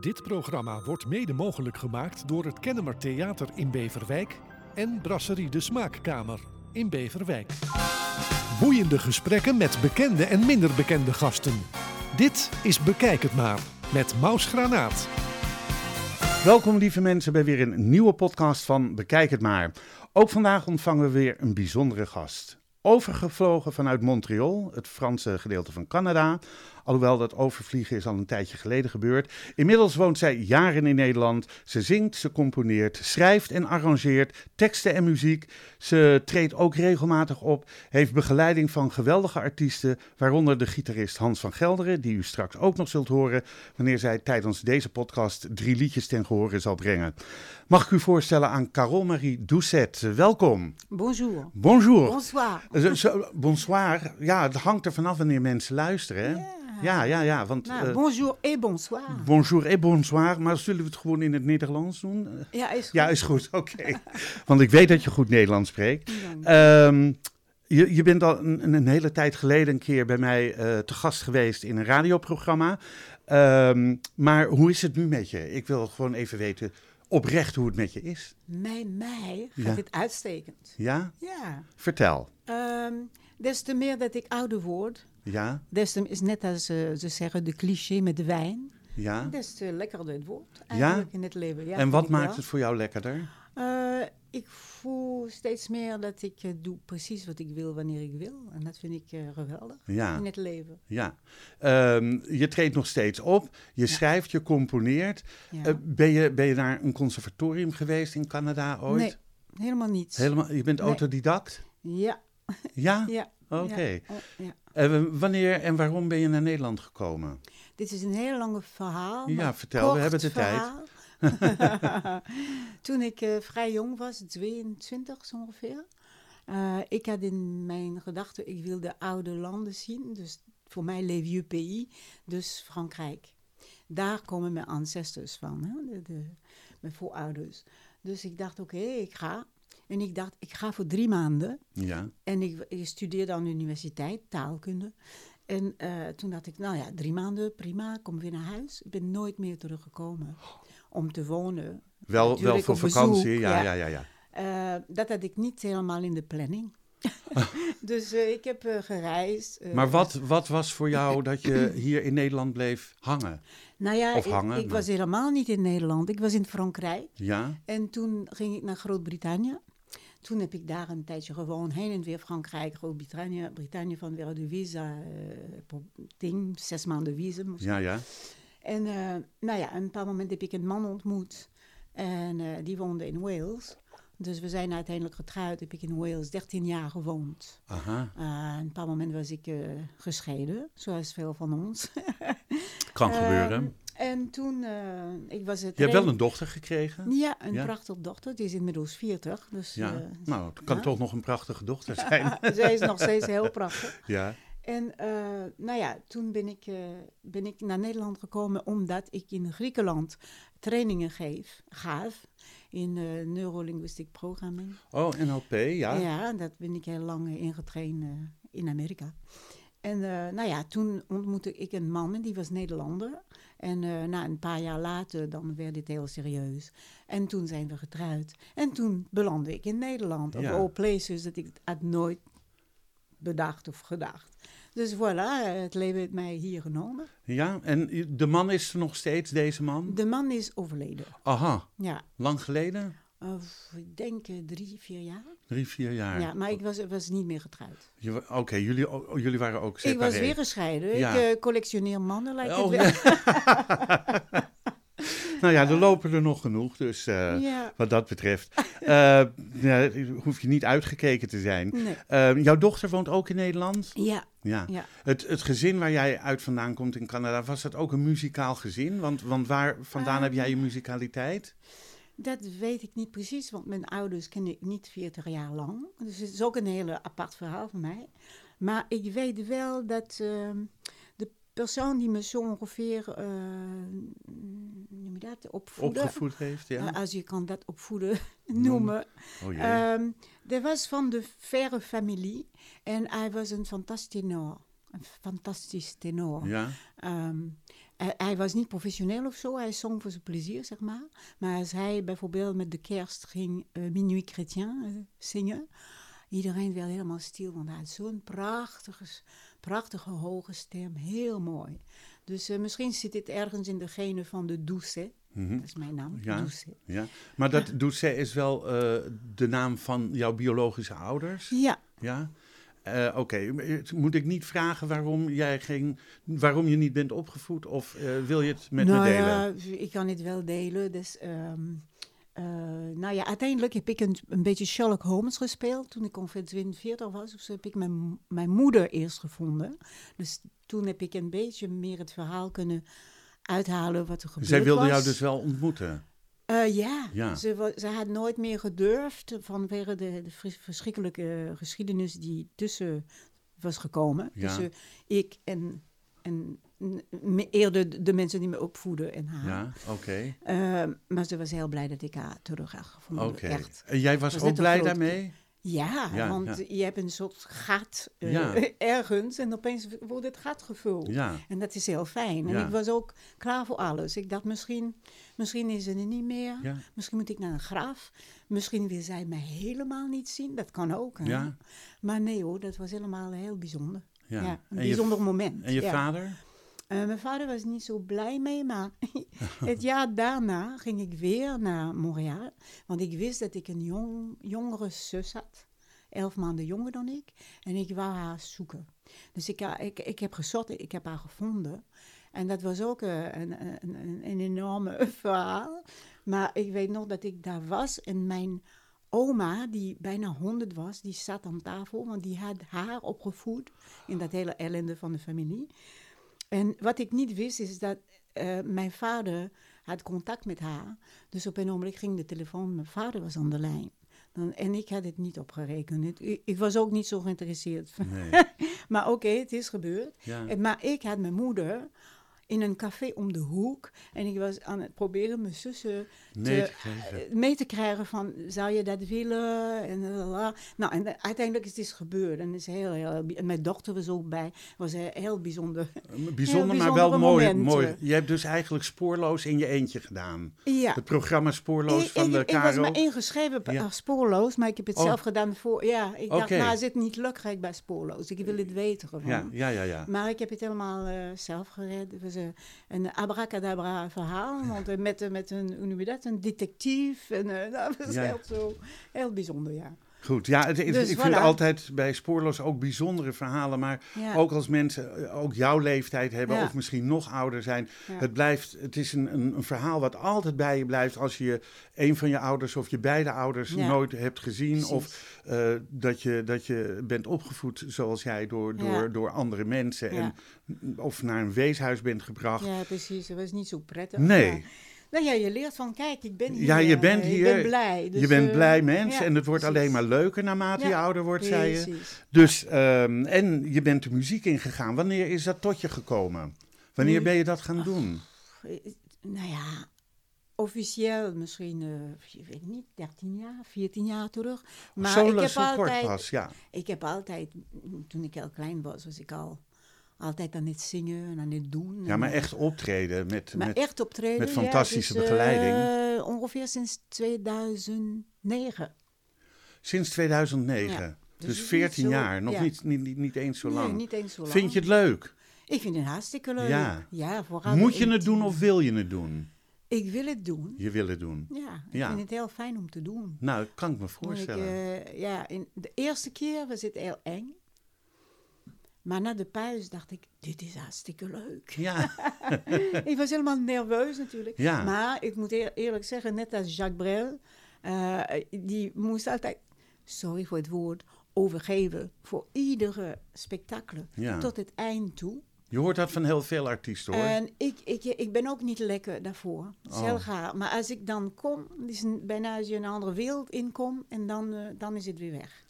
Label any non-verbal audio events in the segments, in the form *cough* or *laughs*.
Dit programma wordt mede mogelijk gemaakt door het Kennemer Theater in Beverwijk en Brasserie de Smaakkamer in Beverwijk. Boeiende gesprekken met bekende en minder bekende gasten. Dit is Bekijk het maar met Maus Granaat. Welkom lieve mensen bij weer een nieuwe podcast van Bekijk het maar. Ook vandaag ontvangen we weer een bijzondere gast. Overgevlogen vanuit Montreal, het Franse gedeelte van Canada. Alhoewel dat overvliegen is al een tijdje geleden gebeurd. Inmiddels woont zij jaren in Nederland. Ze zingt, ze componeert, schrijft en arrangeert teksten en muziek. Ze treedt ook regelmatig op, heeft begeleiding van geweldige artiesten, waaronder de gitarist Hans van Gelderen, die u straks ook nog zult horen wanneer zij tijdens deze podcast drie liedjes ten gehore zal brengen. Mag ik u voorstellen aan Carole Marie Doucet. Welkom. Bonjour. Bonjour. Bonsoir. Bonsoir. Ja, het hangt er vanaf wanneer mensen luisteren. Hè? Ja, ja, ja. Want Nou, eh, bonjour et bonsoir. bonjour et bonsoir. Maar zullen we het gewoon in het Nederlands doen? Ja, is goed. Ja, is goed. Oké. *laughs* Want ik weet dat je goed Nederlands spreekt. Ehm, je, je bent al een, een hele tijd geleden een keer bij mij eh, te gast geweest in een radioprogramma. Ehm, maar hoe is het nu met je? Ik wil gewoon even weten oprecht hoe het met je is. Mij, mij gaat Ja. uitstekend. Ja? Ja. Vertel. Ehm, des te meer dat ik ouder word, Ja? des te is net als eh, ze zeggen de cliché met de wijn, Ja? des te lekkerder het wordt eigenlijk in het leven. Ja, en wat maakt wel. het voor jou lekkerder? Eh, ik voel steeds meer dat ik eh, doe precies wat ik wil wanneer ik wil. En dat vind ik geweldig Ja. in het leven. Ja. Ehm, je treedt nog steeds op. Je schrijft, je componeert. Ja. Ben, je, ben je naar een conservatorium geweest in Canada ooit? nee, helemaal niet. Helemaal, je bent Nee. autodidact? Ja, Ja? *laughs* ja. Oké. Ja. Oh, Eh, wanneer en waarom ben je naar Nederland gekomen? Dit is een heel lange verhaal. Ja, vertel, we hebben de tijd. *laughs* Toen ik eh, vrij jong was, 22 zo ongeveer. eh, ik had in mijn gedachten, ik wil de oude landen zien. Dus voor mij les vieux pays, dus Frankrijk. Daar komen mijn ancestors van, hè? De, de- mijn voorouders. Dus ik dacht, oké, ik ga. En ik dacht, ik ga voor drie maanden. Ja. En ik, ik studeerde aan de universiteit, taalkunde. En eh, toen dacht ik, nou ja, drie maanden, prima, kom weer naar huis. Ik ben nooit meer teruggekomen om te wonen. Wel, wel voor bezoek, vakantie? ja, ja, ja. ja. ja. Eh, dat had ik niet helemaal in de planning. *laughs* *laughs* dus eh, ik heb gereisd. Maar wat, wat was voor jou dat je hier in Nederland bleef hangen? nou ja, of ik- hangen, ik, maar- was helemaal niet in Nederland. Ik was in Frankrijk. Ja? En toen ging ik naar Groot-Brittannië. Toen heb ik daar een tijdje gewoond, heen en weer Frankrijk, Groot-Brittannië, Brittannië vanwege de visa, eh, ding, zes maanden visum. zo. Ja, ja. En eh, nou ja, een paar momenten heb ik een man ontmoet en eh, die woonde in Wales. Dus we zijn uiteindelijk getrouwd, heb ik in Wales 13 jaar gewoond. Aha. Een paar momenten was ik eh, gescheiden, zoals veel van ons. *laughs* Kan gebeuren. En toen, eh, ik was het. Je hebt wel een dochter gekregen? Ja, een Ja. prachtige dochter. Die is inmiddels 40. Dus Ja. eh, nou, het kan ja. toch nog een prachtige dochter zijn. *laughs* zij is nog steeds heel prachtig. *laughs* ja. En eh, nou ja, toen ben ik, ben ik naar Nederland gekomen omdat ik in Griekenland trainingen geef, gaf in neurolinguistic programming. Oh, NLP, ja. Ja, dat ben ik heel lang ingetraind in Amerika. En nou ja, toen ontmoette ik een man die was Nederlander. En eh, na een paar jaar later, dan werd dit heel serieus. En toen zijn we getrouwd. En toen belandde ik in Nederland. Of Ja. all places dat ik had nooit bedacht of gedacht. Dus voilà, het leven heeft mij hier genomen. Ja, en de man is er nog steeds, deze man? De man is overleden. Aha, Ja, lang geleden? Of, ik denk eh, drie, vier jaar. Drie, vier jaar. Ja, maar ik was, was niet meer getrouwd. Oké, jullie, oh, jullie waren ook Ik was weer gescheiden. Ja. Ik eh, collectioneer mannen, lijkt Oh, het wel. *laughs* *laughs* nou ja, er lopen er nog genoeg, dus eh, Ja. wat dat betreft *laughs* ja, hoef je niet uitgekeken te zijn. Nee. Eh, jouw dochter woont ook in Nederland? Ja, Ja. ja. Het, het gezin waar jij uit vandaan komt in Canada, was dat ook een muzikaal gezin? Want, want waar vandaan Ehm, heb jij je muzikaliteit? Dat weet ik niet precies, want mijn ouders ken ik niet 40 jaar lang. Dus het is ook een hele apart verhaal voor mij. Maar ik weet wel dat ehm, de persoon die me zo ongeveer, eh, noem je dat, opvoeden, Opgevoed heeft, ja? eh, als je kan dat opvoeden noemen, Oh jee. Ehm dat was van de verre familie en hij was een fantastisch tenor. Een fantastisch tenor. ja? Ehm, hij, was niet professioneel of zo, hij zong voor zijn plezier, zeg maar. Maar als hij bijvoorbeeld met de kerst ging uh, Minuit Chrétien uh, zingen, iedereen werd helemaal stil, want hij had zo'n prachtige, prachtige hoge stem, heel mooi. Dus uh, misschien zit dit ergens in de genen van de douce. Mm -hmm. Dat is mijn naam, ja, Douce. Ja. Maar dat Douce is wel de naam van jouw biologische ouders? Ja. Ja? Uh, Oké, okay. moet ik niet vragen waarom jij ging, waarom je niet bent opgevoed of uh, wil je het met nou, me delen? Ja, ik kan het wel delen. Dus, um, uh, nou ja, uiteindelijk heb ik een, een, beetje Sherlock Holmes gespeeld. Toen ik ongeveer 42 was of zo, heb ik mijn, mijn moeder eerst gevonden. Dus toen heb ik een beetje meer het verhaal kunnen uithalen wat er gebeurd was. Zij wilde jou dus wel ontmoeten? Uh, ja, Ja. Ze, ze, had nooit meer gedurfd vanwege de, de verschrikkelijke geschiedenis die tussen was gekomen. Ja. Tussen ik en, en eerder de, mensen die me opvoeden en haar. Ja, oké. Uh, maar ze was heel blij dat ik haar terug had gevonden. Oké. En jij was Was ook blij daarmee? Ja, Ja, want ja. je hebt een soort gat uh, Ja. *laughs* ergens en opeens wordt het gat gevuld. En dat is heel fijn. En ik was ook klaar voor alles. Ik dacht, misschien, misschien is ze er niet meer. Misschien moet ik naar een graf. Misschien wil zij mij helemaal niet zien. Dat kan ook. Hè? Maar nee hoor, dat was helemaal heel bijzonder. Ja. Een En je- bijzonder moment. En je vader? Eh, mijn vader was niet zo blij mee, maar *laughs* het jaar daarna ging ik weer naar Montreal. Want ik wist dat ik een jong, jongere zus had. Elf maanden jonger dan ik. En ik wou haar zoeken. Dus ik, ik, ik heb gezocht, ik heb haar gevonden. En dat was ook eh, een, een, een, een enorme *laughs* verhaal. Maar ik weet nog dat ik daar was en mijn oma, die bijna 100 was, die zat aan tafel, want die had haar opgevoed in dat hele ellende van de familie. En wat ik niet wist is dat eh, mijn vader had contact met haar. Dus op een ogenblik ging de telefoon, mijn vader was aan de lijn. Dan, en ik had het niet opgerekend. Ik, ik was ook niet zo geïnteresseerd. Nee. *laughs* maar oké, het is gebeurd. Ja. En- Maar ik had mijn moeder in een café om de hoek. En ik was aan het proberen mijn zussen te, te eh, mee te krijgen van, zou je dat willen? En, nou, en uiteindelijk is het gebeurd. En, is heel, heel, en mijn dochter was ook bij. was heel, heel bijzonder. Bijzonder, heel maar wel mooi, mooi. Je hebt dus eigenlijk spoorloos in je eentje gedaan. Ja. Het programma Spoorloos Ik, van ik, de ik was maar ingeschreven bij Ja. spoorloos, maar ik heb het Oh. zelf gedaan voor. Ja, ik dacht, nou, het niet lukt, ga ik bij spoorloos. Ik wil het weten gewoon. Ja, ja, ja. ja. Maar ik heb het helemaal eh, zelf gered. Eh, een abracadabra verhaal. Want, eh, met, eh, met een, hoe noem je dat, een detectief. En, *laughs* dat was heel, zo, heel bijzonder, ja. Goed, ja, het, het- Dus ik vind altijd bij Spoorloos ook bijzondere verhalen. Maar Ja. ook als mensen eh, ook jouw leeftijd hebben Ja. of misschien nog ouder zijn. Ja. Het, blijft, het is een, een, een verhaal wat altijd bij je blijft als je een van je ouders of je beide ouders nooit hebt gezien. Precies. Of eh, dat, je, dat je bent opgevoed zoals jij door, door, door andere mensen. En, of naar een weeshuis bent gebracht. Ja, precies. Dat was niet zo prettig. Nee. Nou ja, je leert van, kijk, ik ben hier. Ja, je bent eh, hier. Ik ben blij. Dus, je bent eh, blij mens ja, en het wordt precies. alleen maar leuker naarmate je ouder wordt, zei je. Dus, ehm, en je bent de muziek ingegaan. Wanneer is dat tot je gekomen? Wanneer Nu- ben je dat gaan doen? Eh, Nou ja, officieel misschien, eh, ik weet niet, 13 jaar, 14 jaar terug. Maar zo ik heb altijd, kort pas, ja. Ik heb altijd, toen ik heel klein was, was ik al altijd aan het zingen en aan het doen. Ja, maar echt optreden met... maar met echt optreden. met ja, fantastische dus, eh, begeleiding. ongeveer sinds 2009. Sinds 2009. Ja, dus dus het is 14 niet zo- jaar, nog ja. niet, niet, niet, niet eens zo lang. Nee, niet eens zo lang. Vind je het leuk? Ik vind het hartstikke leuk. Ja. Ja, vooral Moet je het doen of wil je het doen? Ik wil het doen. Je wil het doen. Ja, ik Ja. vind het heel fijn om te doen. Nou, dat kan ik me Maar ik, voorstellen. eh, ja, in de eerste keer was het heel eng. Maar na de pauze dacht ik, dit is hartstikke leuk. Ja, *laughs* ik was helemaal nerveus natuurlijk. Ja. Maar ik moet eer- eerlijk zeggen, net als Jacques Brel, eh, die moest altijd, sorry voor het woord, overgeven voor iedere spektakel. Ja. Tot het eind toe. je hoort dat van heel veel artiesten hoor. En ik, ik, ik ben ook niet lekker daarvoor. Oh. gaar. Maar als ik dan kom, is bijna als je een andere wereld inkomt en dan, eh, dan is het weer weg.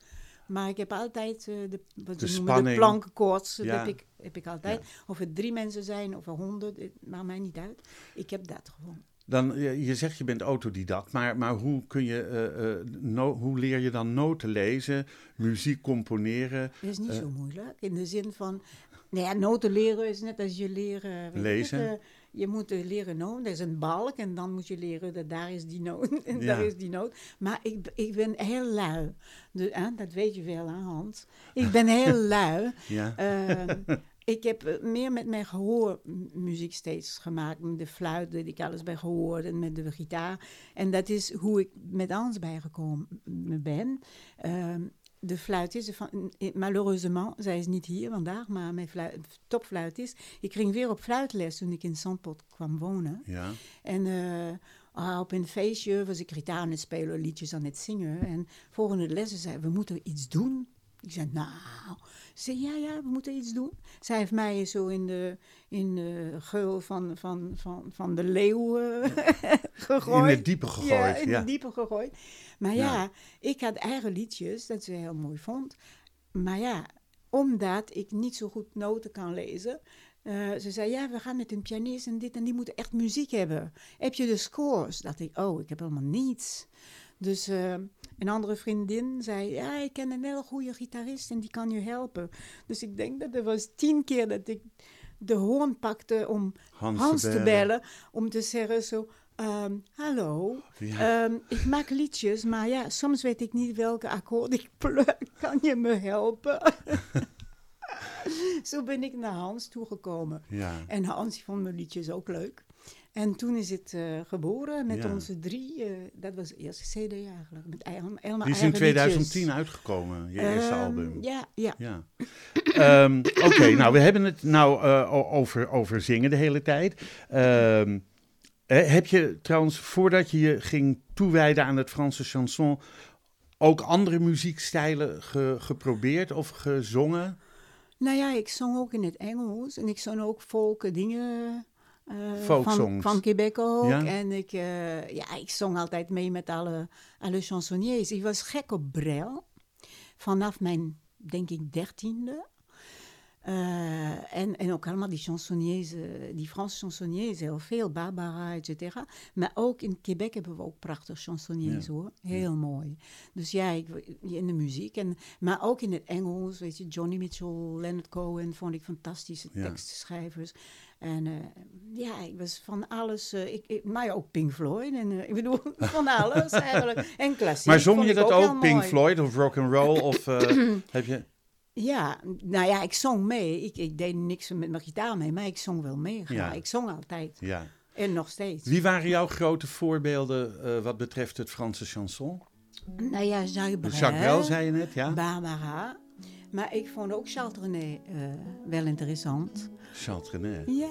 Maar ik heb altijd eh, de, wat De noemen de plankenkoorts. Dat heb, ik, heb ik altijd. Of het drie mensen zijn of er honderd, het maakt mij niet uit. Ik heb dat gewoon. Dan, je, je zegt je bent autodidact, maar, maar hoe, kun je, eh, eh, no- hoe leer je dan noten lezen, muziek componeren, Dat is niet zo moeilijk. In de zin van, nou ja, noten leren is net als je leren... Lezen. het, je moet leren noot. Er is een balk en dan moet je leren dat daar is die noot *laughs* en Ja. daar is die noot. Maar ik, ik ben heel lui. De, hè, dat weet je wel, hè, Hans. Ik ben heel *laughs* lui. Ja. Ehm, *laughs* ik heb eh, meer met mijn gehoor muziek steeds gemaakt. Met de fluit deed ik alles bij gehoor en met de gitaar. En dat is hoe ik met Hans bijgekomen ben. Ehm, de fluitist, van, eh, malheureusement, zij is niet hier vandaag, maar mijn fluit, topfluitist. Ik ging weer op fluitles toen ik in Zandpoort kwam wonen. ja. En eh, ah, op een feestje was ik gitaar aan het spelen, liedjes aan het zingen. En volgende lessen zei we moeten iets doen. Ik zei, nou, ze zei, ja, ja, we moeten iets doen. Zij heeft mij zo in de, in de geul van, van, van, van de leeuw eh, *laughs* gegooid. In het diepe gegooid. Ja, Ja, in het diepe gegooid. Maar ja, Ja. ik had eigen liedjes, dat ze heel mooi vond. Maar ja, omdat ik niet zo goed noten kan lezen... eh, ze zei, ja, we gaan met een pianist en dit en die moeten echt muziek hebben. Heb je de scores? dacht ik, oh, ik heb helemaal niets. Dus eh, een andere vriendin zei, ja, ik ken een heel goede gitarist en die kan je helpen. Dus ik denk dat er was tien keer dat ik de hoorn pakte om Hans, Hans te te bellen, om te zeggen zo, ehm, hallo, Ja. ehm, ik maak liedjes, maar ja, soms weet ik niet welke akkoord ik *laughs* pluk. Kan je me helpen? *laughs* zo ben ik naar Hans toegekomen. Ja. En Hans vond mijn liedjes ook leuk. En toen is het eh, geboren met Ja. onze drie. eh, dat was de eerste CD eigenlijk. Met ei- helemaal Die is in eigen 2010 liedjes. uitgekomen, je eerste Ehm, album. Ja, ja. Ja. Ehm, Oké, nou we hebben het nou eh, over, over zingen de hele tijd. Ehm, eh, heb je trouwens, voordat je je ging toewijden aan het Franse chanson, ook andere muziekstijlen ge- geprobeerd of gezongen? Nou ja, ik zong ook in het Engels. En ik zong ook folk dingen. Eh, van, van Quebec ook. Ja? En ik, eh, ja, ik zong altijd mee met alle, alle chansonniers. Ik was gek op Brel. Vanaf mijn, denk ik, dertiende. Eh, en, en ook allemaal die chansonniers, die Franse chansonniers, heel veel, Barbara, et cetera. Maar ook in Quebec hebben we ook prachtige chansonniers, Ja. hoor. Heel mooi. Dus ja, ik, in de muziek. En, maar ook in het Engels, weet je, Johnny Mitchell, Leonard Cohen, vond ik fantastische Ja. tekstschrijvers. En eh, ja, ik was van alles, eh, ik, ik, maar ook Pink Floyd. En eh, ik bedoel, *laughs* van alles eigenlijk. En klassiek Maar zong je dat ook Pink mooi. Floyd of rock and roll of *clears throat* heb je? Ja, nou ja, ik zong mee. Ik, ik deed niks met mijn gitaar mee, maar ik zong wel mee. Ja. Ik zong altijd. Ja. En nog steeds. Wie waren jouw grote voorbeelden wat betreft het Franse chanson? Nou ja, Jacques Brel. Jacques Brel zei je net, ja? Barbara. Maar ik vond ook Charles René eh, wel interessant. Charles René. Ja.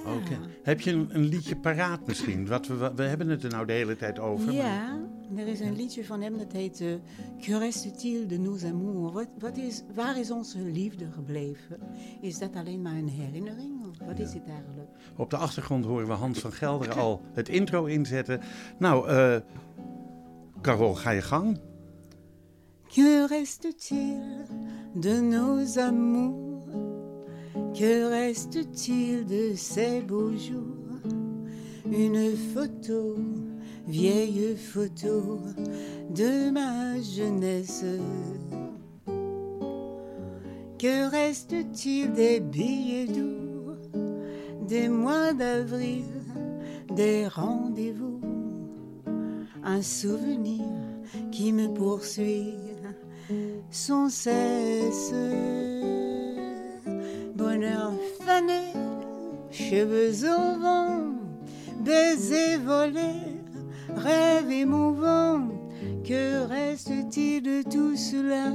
Heb je een, een liedje paraat misschien? Wat we, we hebben het er nou de hele tijd over. maar- Ja, er is een liedje van hem dat heet eh, Que reste-t-il de nos amours? Wat, wat is, waar is onze liefde gebleven? Is dat alleen maar een herinnering? Of wat is het eigenlijk? Op de achtergrond horen we Hans van Gelderen al het intro inzetten. Nou, eh Carol, ga je gang. Que reste-t-il de nos amours. Que reste-t-il de ces beaux jours? Une photo, vieille photo de ma jeunesse. Que reste-t-il des billets doux, des mois d'avril, des rendez-vous? Un souvenir qui me poursuit sans cesse. Bonheur fané, cheveux au vent, baisers volés, rêve émouvant. Que reste-t-il de tout cela?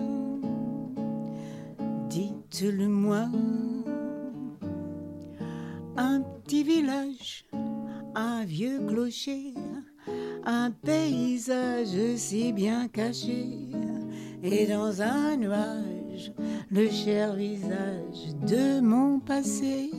Dites-le-moi. Un petit village, un vieux clocher, un paysage si bien caché, et dans un nuage, le cher visage de mon passé.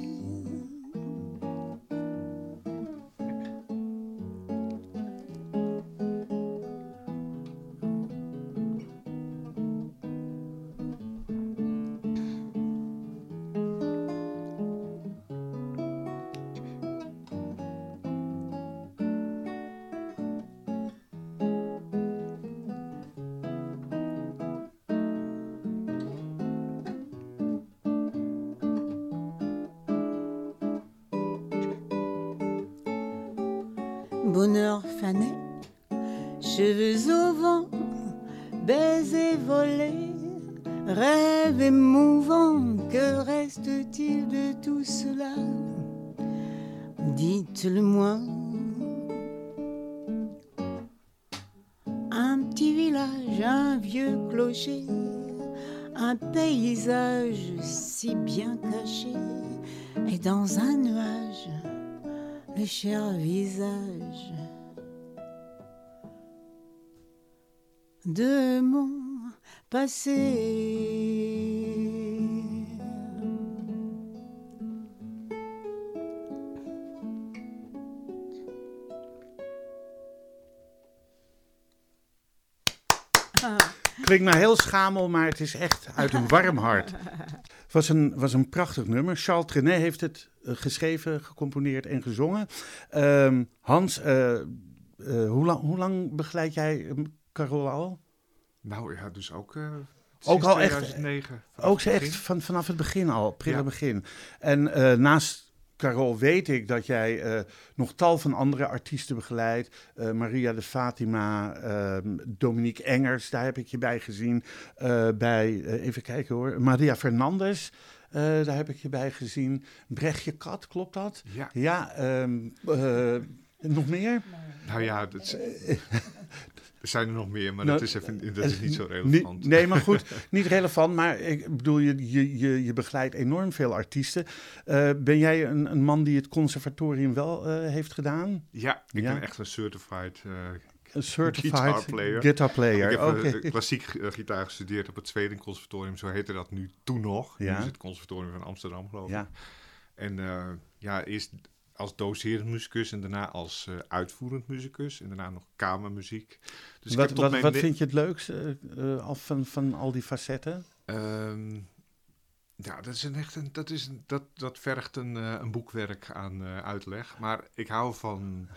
Un nuage, le cher visage de mon passé. Klinkt nou heel schamel, maar het is echt uit een warm hart. *laughs* Was een, was een prachtig nummer. Charles Trenet heeft het eh, geschreven, gecomponeerd en gezongen. Ehm, Hans, eh, eh, hoe, lang, hoe lang begeleid jij eh, Carol al? Nou ja, dus ook. Ook al echt- 2009. vanaf Ook echt van, vanaf het begin al, prille Ja. begin. En naast Carol weet ik dat jij eh, nog tal van andere artiesten begeleidt. Eh, Maria de Fatima, ehm, Dominique Engers, daar heb ik je bij gezien. Eh, bij, even kijken hoor, Maria Fernandes, daar heb ik je bij gezien. Brechtje Kat, klopt dat? Ja, Ja, ehm, eh, nog meer? nou ja, dat is- *laughs* er zijn er nog meer, maar Nou, dat is, even, dat is niet zo relevant. nee, maar goed, *laughs* niet relevant. Maar ik bedoel, je, je, je, je begeleidt enorm veel artiesten. Eh, ben jij een, een man die het conservatorium wel eh, heeft gedaan? Ja, ik Ja. ben echt een certified eh, Een certified Guitar player. guitar player. Ik heb eh, klassiek eh, gitaar gestudeerd op het Zweden Conservatorium, zo heette dat nu toen nog. Ja. Nu is het Conservatorium van Amsterdam, geloof ik. Ja. En eh, ja, eerst als docerend muzikus en daarna als eh, uitvoerend muzikus en daarna nog kamermuziek. Dus wat wat, vind je het leukste eh, eh, al van, van al die facetten? Ehm, ja, dat, is een echt een, dat, is een, dat, dat vergt een, een boekwerk aan uitleg. Maar ik hou van,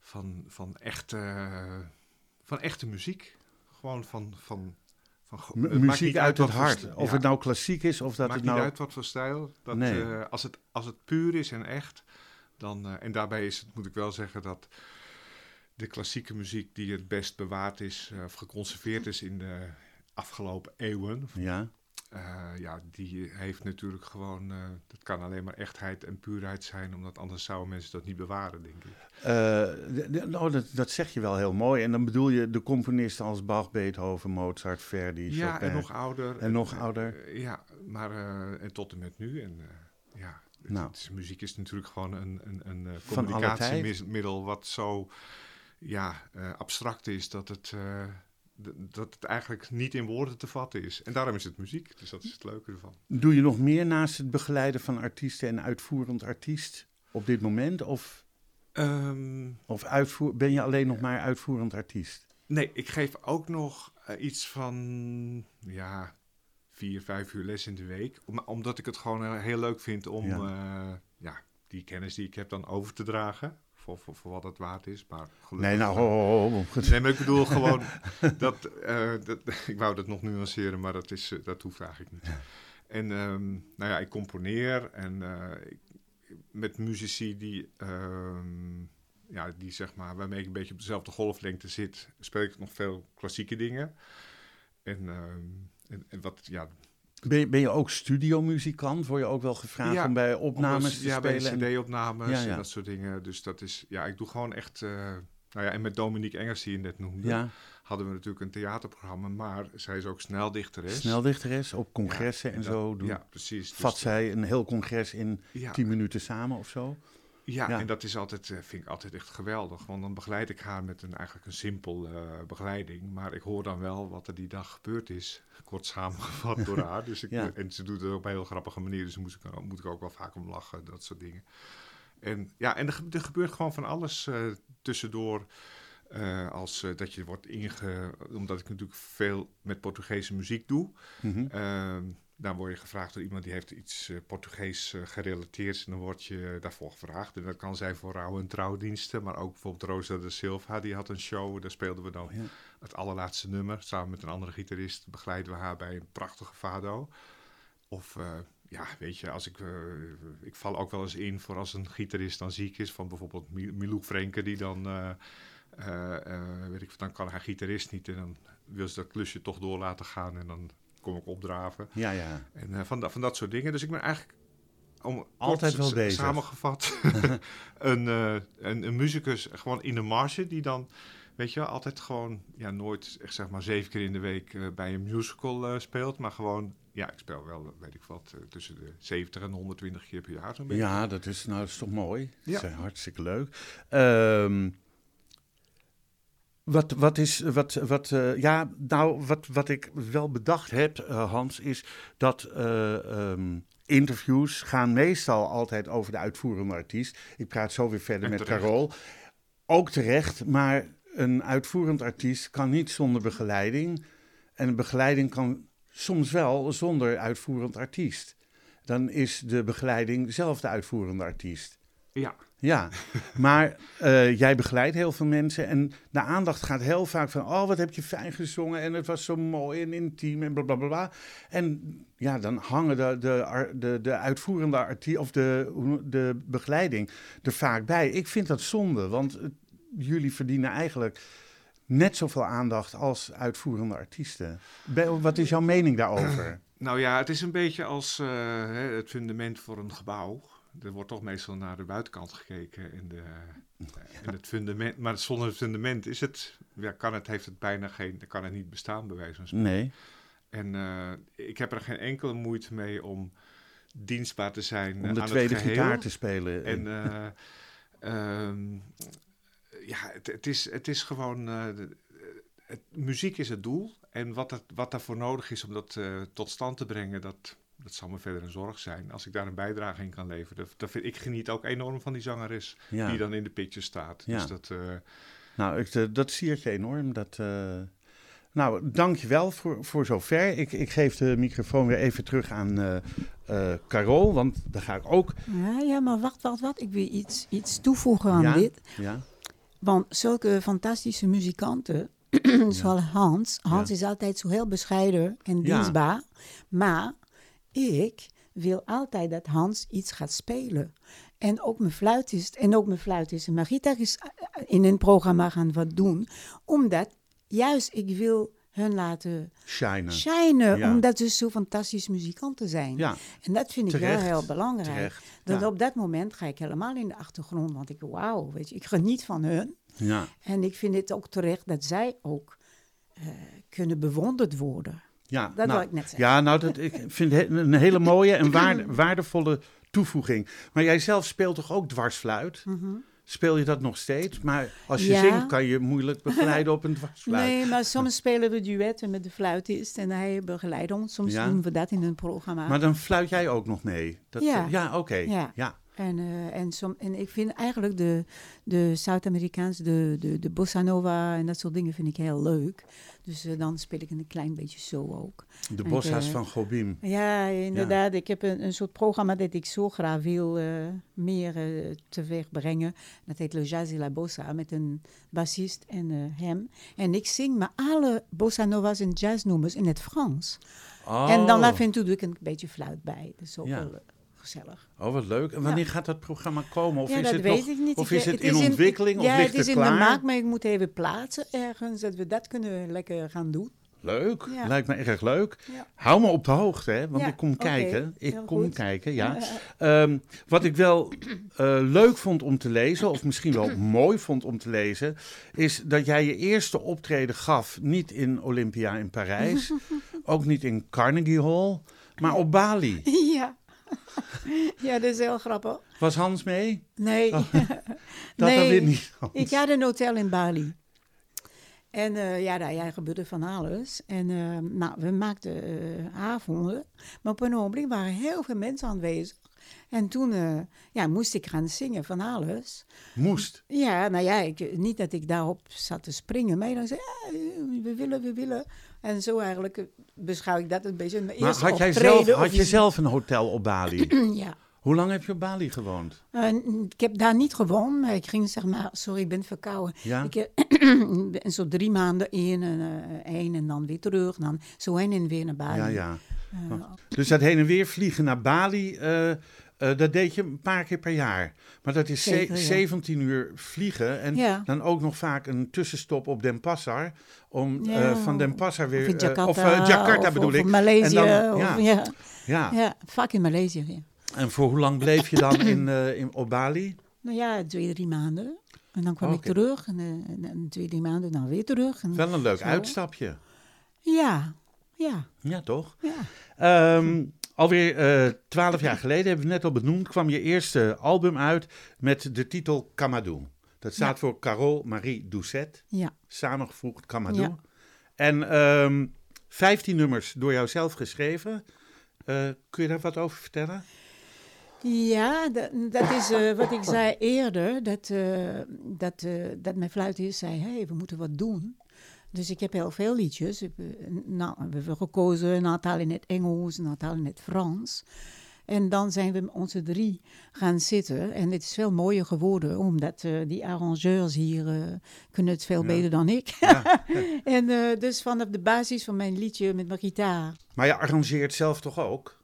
van, van, echte, van echte muziek. Gewoon van... van, van het muziek uit het hart. Of ja, het nou klassiek is of dat maakt het nou... niet uit wat voor stijl. Dat, Nee. als, het, als het puur is en echt, dan... eh, en daarbij is het, moet ik wel zeggen, dat de klassieke muziek die het best bewaard is... eh, of geconserveerd is in de afgelopen eeuwen... Ja, eh, ja, die heeft natuurlijk gewoon... eh, dat kan alleen maar echtheid en puurheid zijn... omdat anders zouden mensen dat niet bewaren, denk ik. Nou, dat, dat zeg je wel heel mooi. En dan bedoel je de componisten als Bach, Beethoven, Mozart, Verdi, ja, Chopin. en nog ouder. En nog ouder. ja, maar en tot en met nu. En ja, Nou. het is- muziek is natuurlijk gewoon een, een, een eh, communicatiemiddel wat zo ja, eh, abstract is dat het, eh, dat het eigenlijk niet in woorden te vatten is. En daarom is het muziek, dus dat is het leuke ervan. Doe je nog meer naast het begeleiden van artiesten en uitvoerend artiest op dit moment? Of, Ehm, of uitvoer, ben je alleen nog maar uitvoerend artiest? nee, ik geef ook nog iets van ja, vier, vijf uur les in de week. Om, omdat ik het gewoon eh, heel leuk vind om Ja. ja. ja, die kennis die ik heb dan over te dragen. Voor, voor, voor wat het waard is. Maar gelukkig, Nee, nou, eh, ho, ho, ho. Nee, maar ik bedoel gewoon *laughs* dat, eh, dat. *laughs* Ik wou dat nog nuanceren, maar dat, is, eh, dat hoeft eigenlijk niet. En ehm, nou ja, ik componeer en eh, ik, met muzici die, ehm, ja, die zeg maar, waarmee ik een beetje op dezelfde golflengte zit, speel ik nog veel klassieke dingen. En, ehm, en, en wat, ja, Ben, je- ben je ook studiomuzikant? Word je ook wel gevraagd Ja, om bij opnames te ja, bij spelen? en- cd-opnames Ja, en dat soort dingen. Dus dat is, ja, ik doe gewoon echt, eh, nou ja, en met Dominique Engers die je net noemde, hadden we natuurlijk een theaterprogramma, maar zij is ook sneldichteres. sneldichteres op congressen en dat- zo. Doen. Ja, precies. Dus Vat zij een heel congres in tien minuten samen of zo? Ja, ja. en dat is altijd, eh, vind ik altijd echt geweldig. Want dan begeleid ik haar met een eigenlijk een simpel eh, begeleiding. Maar ik hoor dan wel wat er die dag gebeurd is. Kort samengevat door *laughs* haar. Dus ik, Ja. En ze doet het op een heel grappige manier. Dus moet ik, moet ik ook wel vaak om lachen. Dat soort dingen. En ja, en er, ge- er gebeurt gewoon van alles eh, tussendoor. eh, als eh, dat je wordt inge... Omdat ik natuurlijk veel met Portugese muziek doe. Mhm. Ehm, dan word je gevraagd door iemand die heeft iets eh, Portugees eh, gerelateerd. En dan word je daarvoor gevraagd. En dat kan zijn voor rouw- en trouwdiensten. Maar ook bijvoorbeeld Rosa de Silva, die had een show. Daar speelden we dan Ja. het allerlaatste nummer. Samen met een andere gitarist begeleiden we haar bij een prachtige fado. Of eh, ja, weet je, als ik, ik val ook wel eens in voor als een gitarist dan ziek is, van bijvoorbeeld Mi- Milou Frenke, die dan, weet ik, dan kan haar gitarist niet en dan wil ze dat klusje toch door laten gaan en dan kom ik opdraven. Ja, ja. En eh, van, dat, van dat soort dingen. Dus ik ben eigenlijk, om Altijd wel bezig. samengevat, *laughs* *laughs* een, eh, een, een muzikus gewoon in de marge die dan, weet je wel, altijd gewoon, ja, nooit echt zeg maar zeven keer in de week eh, bij een musical speelt, maar gewoon, ja, ik speel wel, weet ik wat, tussen de 70 en 120 keer per jaar zo'n beetje. Ja, dat is, nou, dat is toch mooi. Ja. Dat is hartstikke leuk. Ehm, wat, wat is, wat, wat, eh, ja, nou, wat, wat ik wel bedacht heb, eh, Hans, is dat eh, ehm, interviews gaan meestal altijd over de uitvoerende artiest. Ik praat zo weer verder En met terecht. Carol. Ook terecht, maar een uitvoerend artiest kan niet zonder begeleiding. En een begeleiding kan soms wel zonder uitvoerend artiest. Dan is de begeleiding zelf de uitvoerende artiest. Ja, Ja, maar eh, jij begeleidt heel veel mensen en de aandacht gaat heel vaak van, oh wat heb je fijn gezongen en het was zo mooi en intiem en blablabla. Bla, bla. En ja, dan hangen de, de, de, de uitvoerende artiest of de, de begeleiding er vaak bij. Ik vind dat zonde, want jullie verdienen eigenlijk net zoveel aandacht als uitvoerende artiesten. Wat is jouw mening daarover? nou ja, het is een beetje als eh, het fundament voor een gebouw. Er wordt toch meestal naar de buitenkant gekeken en, de, en het fundament. Maar zonder het fundament is het, ja, kan het, heeft het bijna geen, dan kan het niet bestaan bij wijze van spreken. Nee. En eh, ik heb er geen enkele moeite mee om dienstbaar te zijn Om de aan tweede het gitaar te spelen. En eh, *laughs* ehm, ja, het, het, is, het is gewoon. eh, het, muziek is het doel. En wat, wat daarvoor nodig is om dat tot stand te brengen, dat, dat zal me verder een zorg zijn. Als ik daar een bijdrage in kan leveren. Dat, vind, ik geniet ook enorm van die zangeres ja. die dan in de picture staat. Ja. Dus dat, eh, Nou, ik, eh, dat siert je enorm. Dat, eh, Nou, dankjewel voor, voor zover. Ik, ik geef de microfoon weer even terug aan eh eh, Carol, want daar ga ik ook... Ja, ja, maar wacht, wacht, wacht. Ik wil iets, iets toevoegen aan Ja? dit. Ja, Want zulke fantastische muzikanten, *clears throat* zoals Hans. Hans Ja. is altijd zo heel bescheiden en Ja. dienstbaar. Maar ik wil altijd dat Hans iets gaat spelen. En ook mijn fluitist, en ook mijn fluitist en mijn gitarist eh, in een programma gaan wat doen. Omdat juist ik wil hun laten shinen. shinen, Ja. omdat ze zo fantastisch muzikanten zijn. Ja, En dat vind ik wel heel belangrijk. terecht. Dat Ja. op dat moment ga ik helemaal in de achtergrond, want ik, wauw, weet je, ik geniet van hun. ja. En ik vind het ook terecht dat zij ook eh, kunnen bewonderd worden. Ja, Dat nou, wil ik net zeggen. Ja, nou, dat, ik vind het een hele *laughs* mooie en waarde- waardevolle toevoeging. Maar jij zelf speelt toch ook dwarsfluit? Speel je dat nog steeds? Maar als je. Ja. zingt, kan je moeilijk *laughs* begeleiden op een dwarsfluit. Nee, maar soms spelen we duetten met de fluitist en hij begeleidt ons. Soms Ja. doen we dat in een programma. Maar dan fluit jij ook nog mee? Dat, Ja. Ja, oké. Ja. En, eh, en, som, en ik vind eigenlijk de, de Zuid-Amerikaans, de, de, de bossa nova en dat soort dingen vind ik heel leuk. Dus eh, dan speel ik een klein beetje zo ook. De En bossa's de- van Gobim. Ja, inderdaad. Ik heb een, een soort programma dat ik zo graag wil eh, meer eh, teweeg brengen. Dat heet Le Jazz et la Bossa, met een bassist en eh, hem. En ik zing maar alle bossa novas en jazznummers in het Frans. En dan Oh. af en toe doe ik een beetje fluit bij. Dat is ook Ja. wel eh, gezellig. Oh, wat leuk. En wanneer gaat dat programma komen? Of ja, is dat het weet nog, ik niet. Of is het, het in ontwikkeling? ja, of ligt het is het in klaar? de maak, maar ik moet even plaatsen ergens, dat we dat kunnen lekker gaan doen. Leuk, Ja. lijkt me erg leuk. Ja. Hou me op de hoogte, hè, want Ja, ik kom kijken. Ik heel kom goed. kijken, ja. *laughs* Ehm, wat ik wel eh, leuk vond om te lezen, of misschien wel *clears throat* mooi vond om te lezen, is dat jij je eerste optreden gaf niet in Olympia in Parijs, *laughs* ook niet in Carnegie Hall, maar op Bali. ja. *laughs* ja, dat is heel grappig. Was Hans mee? Nee. *laughs* Dat dan Nee. weer niet. Hans. Ik had een hotel in Bali. En eh, ja, daar ja, gebeurde van alles. En eh, nou, we maakten eh, avonden. Maar op een ogenblik waren heel veel mensen aanwezig. En toen ja, moest ik gaan zingen van alles. Moest. Ja, nou ja, ik, niet dat ik daarop zat te springen. Maar dan zei ja, we willen, we willen. En zo eigenlijk eh, beschouw ik dat een beetje. Mijn Maar had jij, zelf, had je zelf een hotel op Bali? *clears throat* Ja. Hoe lang heb je op Bali gewoond? Eh, ik heb daar niet gewoond, maar ik ging zeg maar, sorry, ik ben verkouden. Ja? Ik zo *clears throat* drie maanden in en eh, één en dan weer terug. En dan zo heen en weer naar Bali. Ja, ja. Eh, Dus dat heen en weer vliegen naar Bali, eh, dat deed je een paar keer per jaar. Maar dat is ze- Zeker, ja. 17 uur vliegen en Ja. dan ook nog vaak een tussenstop op Denpasar. Om Ja, eh, van Denpasar weer... of eh, Jakarta. of Jakarta of- bedoel of ik. Maleisië. En dan- of- ja. ja. Vaak in Maleisië. En voor hoe lang bleef je dan in, in, op Bali? Nou ja, twee, drie maanden. En dan kwam ik terug. En, twee, drie maanden dan weer terug. En, Wel een leuk Zo. uitstapje. Ja, ja, Ja, toch? ja. Ehm, alweer eh, twaalf jaar geleden, hebben we net al benoemd, kwam je eerste album uit met de titel Kamadou. Dat staat voor Carole Marie Doucet, ja. samengevoegd Kamadou. Ja. En ehm 15 nummers door jou zelf geschreven. Eh, kun je daar wat over vertellen? Ja, dat, dat is eh, wat ik zei eerder. Dat, dat, dat mijn fluitist zei, hey, we moeten wat doen. Dus ik heb heel veel liedjes. Nou, we hebben gekozen een aantal in het Engels, een aantal in het Frans. En dan zijn we met onze drie gaan zitten. En het is veel mooier geworden, omdat eh, die arrangeurs hier eh, kunnen het veel Ja. beter dan ik. Ja. *laughs* en dus vanaf de basis van mijn liedje met mijn gitaar. Maar je arrangeert zelf toch ook?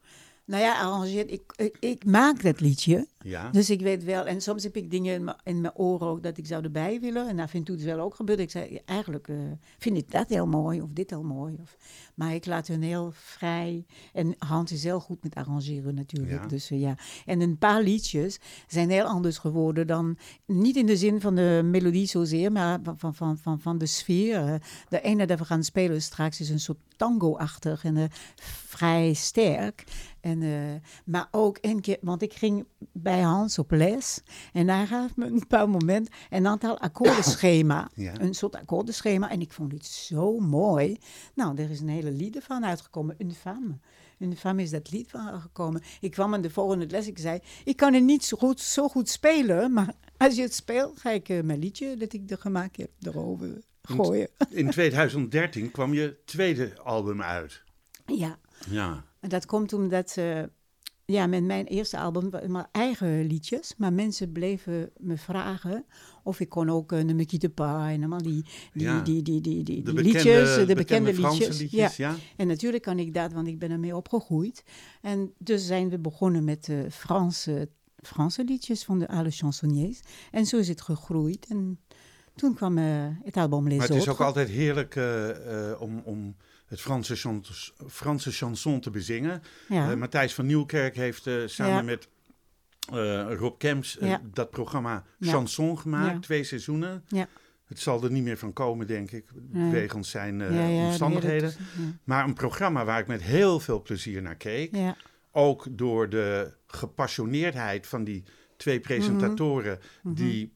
Nou ja, arrangeert, ik, ik, ik maak dat liedje. Ja. Dus ik weet wel, en soms heb ik dingen in mijn- oren ook dat ik zou erbij willen. En af en toe is het wel ook gebeurd. Ik zei, eigenlijk eh, vind ik dat heel mooi of dit heel mooi. Of, maar ik laat hun heel vrij. En Hans is heel goed met arrangeren natuurlijk. Ja. Dus eh, ja. En een paar liedjes zijn heel anders geworden dan, niet in de zin van de melodie zozeer, maar van, van, van, van, de sfeer. De ene dat we gaan spelen straks is een soort tango-achtig en eh, vrij sterk. En, maar ook een keer, want ik ging bij Hans op les. En hij gaf me een bepaald moment een aantal akkoordenschema. *coughs* Ja. Een soort akkoordenschema. En ik vond het zo mooi. Nou, er is een hele lied van uitgekomen. Une femme. Une femme is dat lied van gekomen. Ik kwam aan de volgende les. Ik zei, ik kan het niet zo goed, zo goed spelen. Maar als je het speelt, ga ik eh, mijn liedje dat ik er gemaakt heb erover gooien. *laughs* In 2013 kwam je tweede album uit. Ja. Ja. En dat komt omdat, eh, ja, met mijn eerste album, mijn eigen liedjes, maar mensen bleven me vragen of ik kon ook een uh, de Pa en allemaal die, die, Ja. die, die, die, die, De die bekende, liedjes, de bekende, bekende Franse liedjes. liedjes, ja. En natuurlijk kan ik dat, want ik ben ermee opgegroeid. En dus zijn we begonnen met de Franse, Franse liedjes van de alle chansonniers. En zo is het gegroeid. En toen kwam eh, het album Les Maar het is ook altijd heerlijk eh, eh, om, om het Franse, chans- Franse chanson te bezingen. Ja. Eh, Matthijs van Nieuwkerk heeft eh, samen Ja. met eh, Rob Kemps Ja. dat programma. Chanson gemaakt, twee seizoenen. Ja. Het zal er niet meer van komen, denk ik, wegens zijn omstandigheden. Maar een programma waar ik met heel veel plezier naar keek. Ja, Ook door de gepassioneerdheid van die twee presentatoren Mhm. die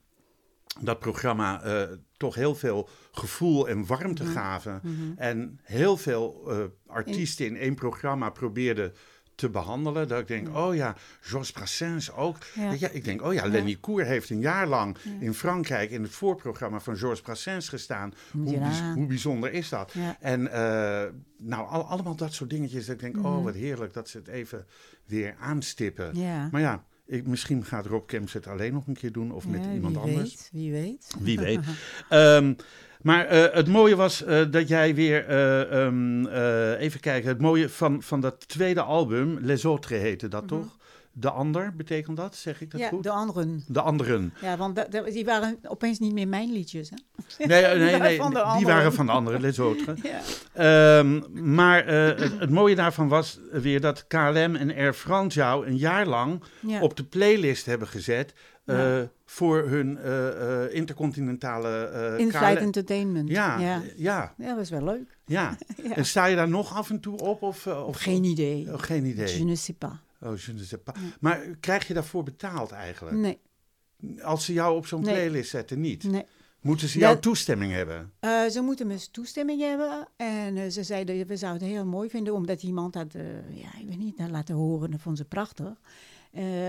dat programma eh, toch heel veel gevoel en warmte Mhm. gaven. En heel veel eh, artiesten in één programma probeerden te behandelen. Dat ik denk, oh ja, Georges Brassens ook. Ja. Ja. ik denk, oh ja, Lenny Koer heeft een jaar lang in Frankrijk in het voorprogramma van Georges Brassens gestaan. Hoe, Ja. bijz- hoe bijzonder is dat? Ja. En eh, nou, al- allemaal dat soort dingetjes. Dat ik denk, oh wat heerlijk dat ze het even weer aanstippen. Mhm. ja. Maar ja, ik, misschien gaat Rob Kemps het alleen nog een keer doen of met Ja, iemand wie anders. Weet, wie weet. Wie *laughs* weet. Ehm, maar eh, het mooie was eh, dat jij weer, eh, ehm, eh, even kijken, het mooie van, van dat tweede album, Les Autres heette dat toch? De ander, betekent dat? Zeg ik dat ja, goed? de anderen. De anderen. Ja, want die waren opeens niet meer mijn liedjes. Hè? Nee, nee, *laughs* nee, van die waren van de anderen, Les *laughs* Autres. Ja. Ehm, maar eh, het, het mooie daarvan was weer dat KLM en Air France jou een jaar lang Ja. op de playlist hebben gezet eh, voor hun eh, eh, intercontinentale eh In-flight entertainment. Ja, ja. ja, dat was wel leuk. *laughs* ja. En sta je daar nog af en toe op? Of, eh, of Geen idee. Oh, geen Je idee. ne sais pas. Oh, je ne sais pas. Maar krijg je daarvoor betaald eigenlijk? Nee, Als ze jou op zo'n Nee. playlist zetten, niet? nee. Moeten ze Dat- jouw toestemming hebben? Eh, ze moeten mijn toestemming hebben. En eh, ze zeiden, we zouden het heel mooi vinden, omdat iemand dat, eh, ja, ik weet niet, laten horen. Dat vond ze prachtig.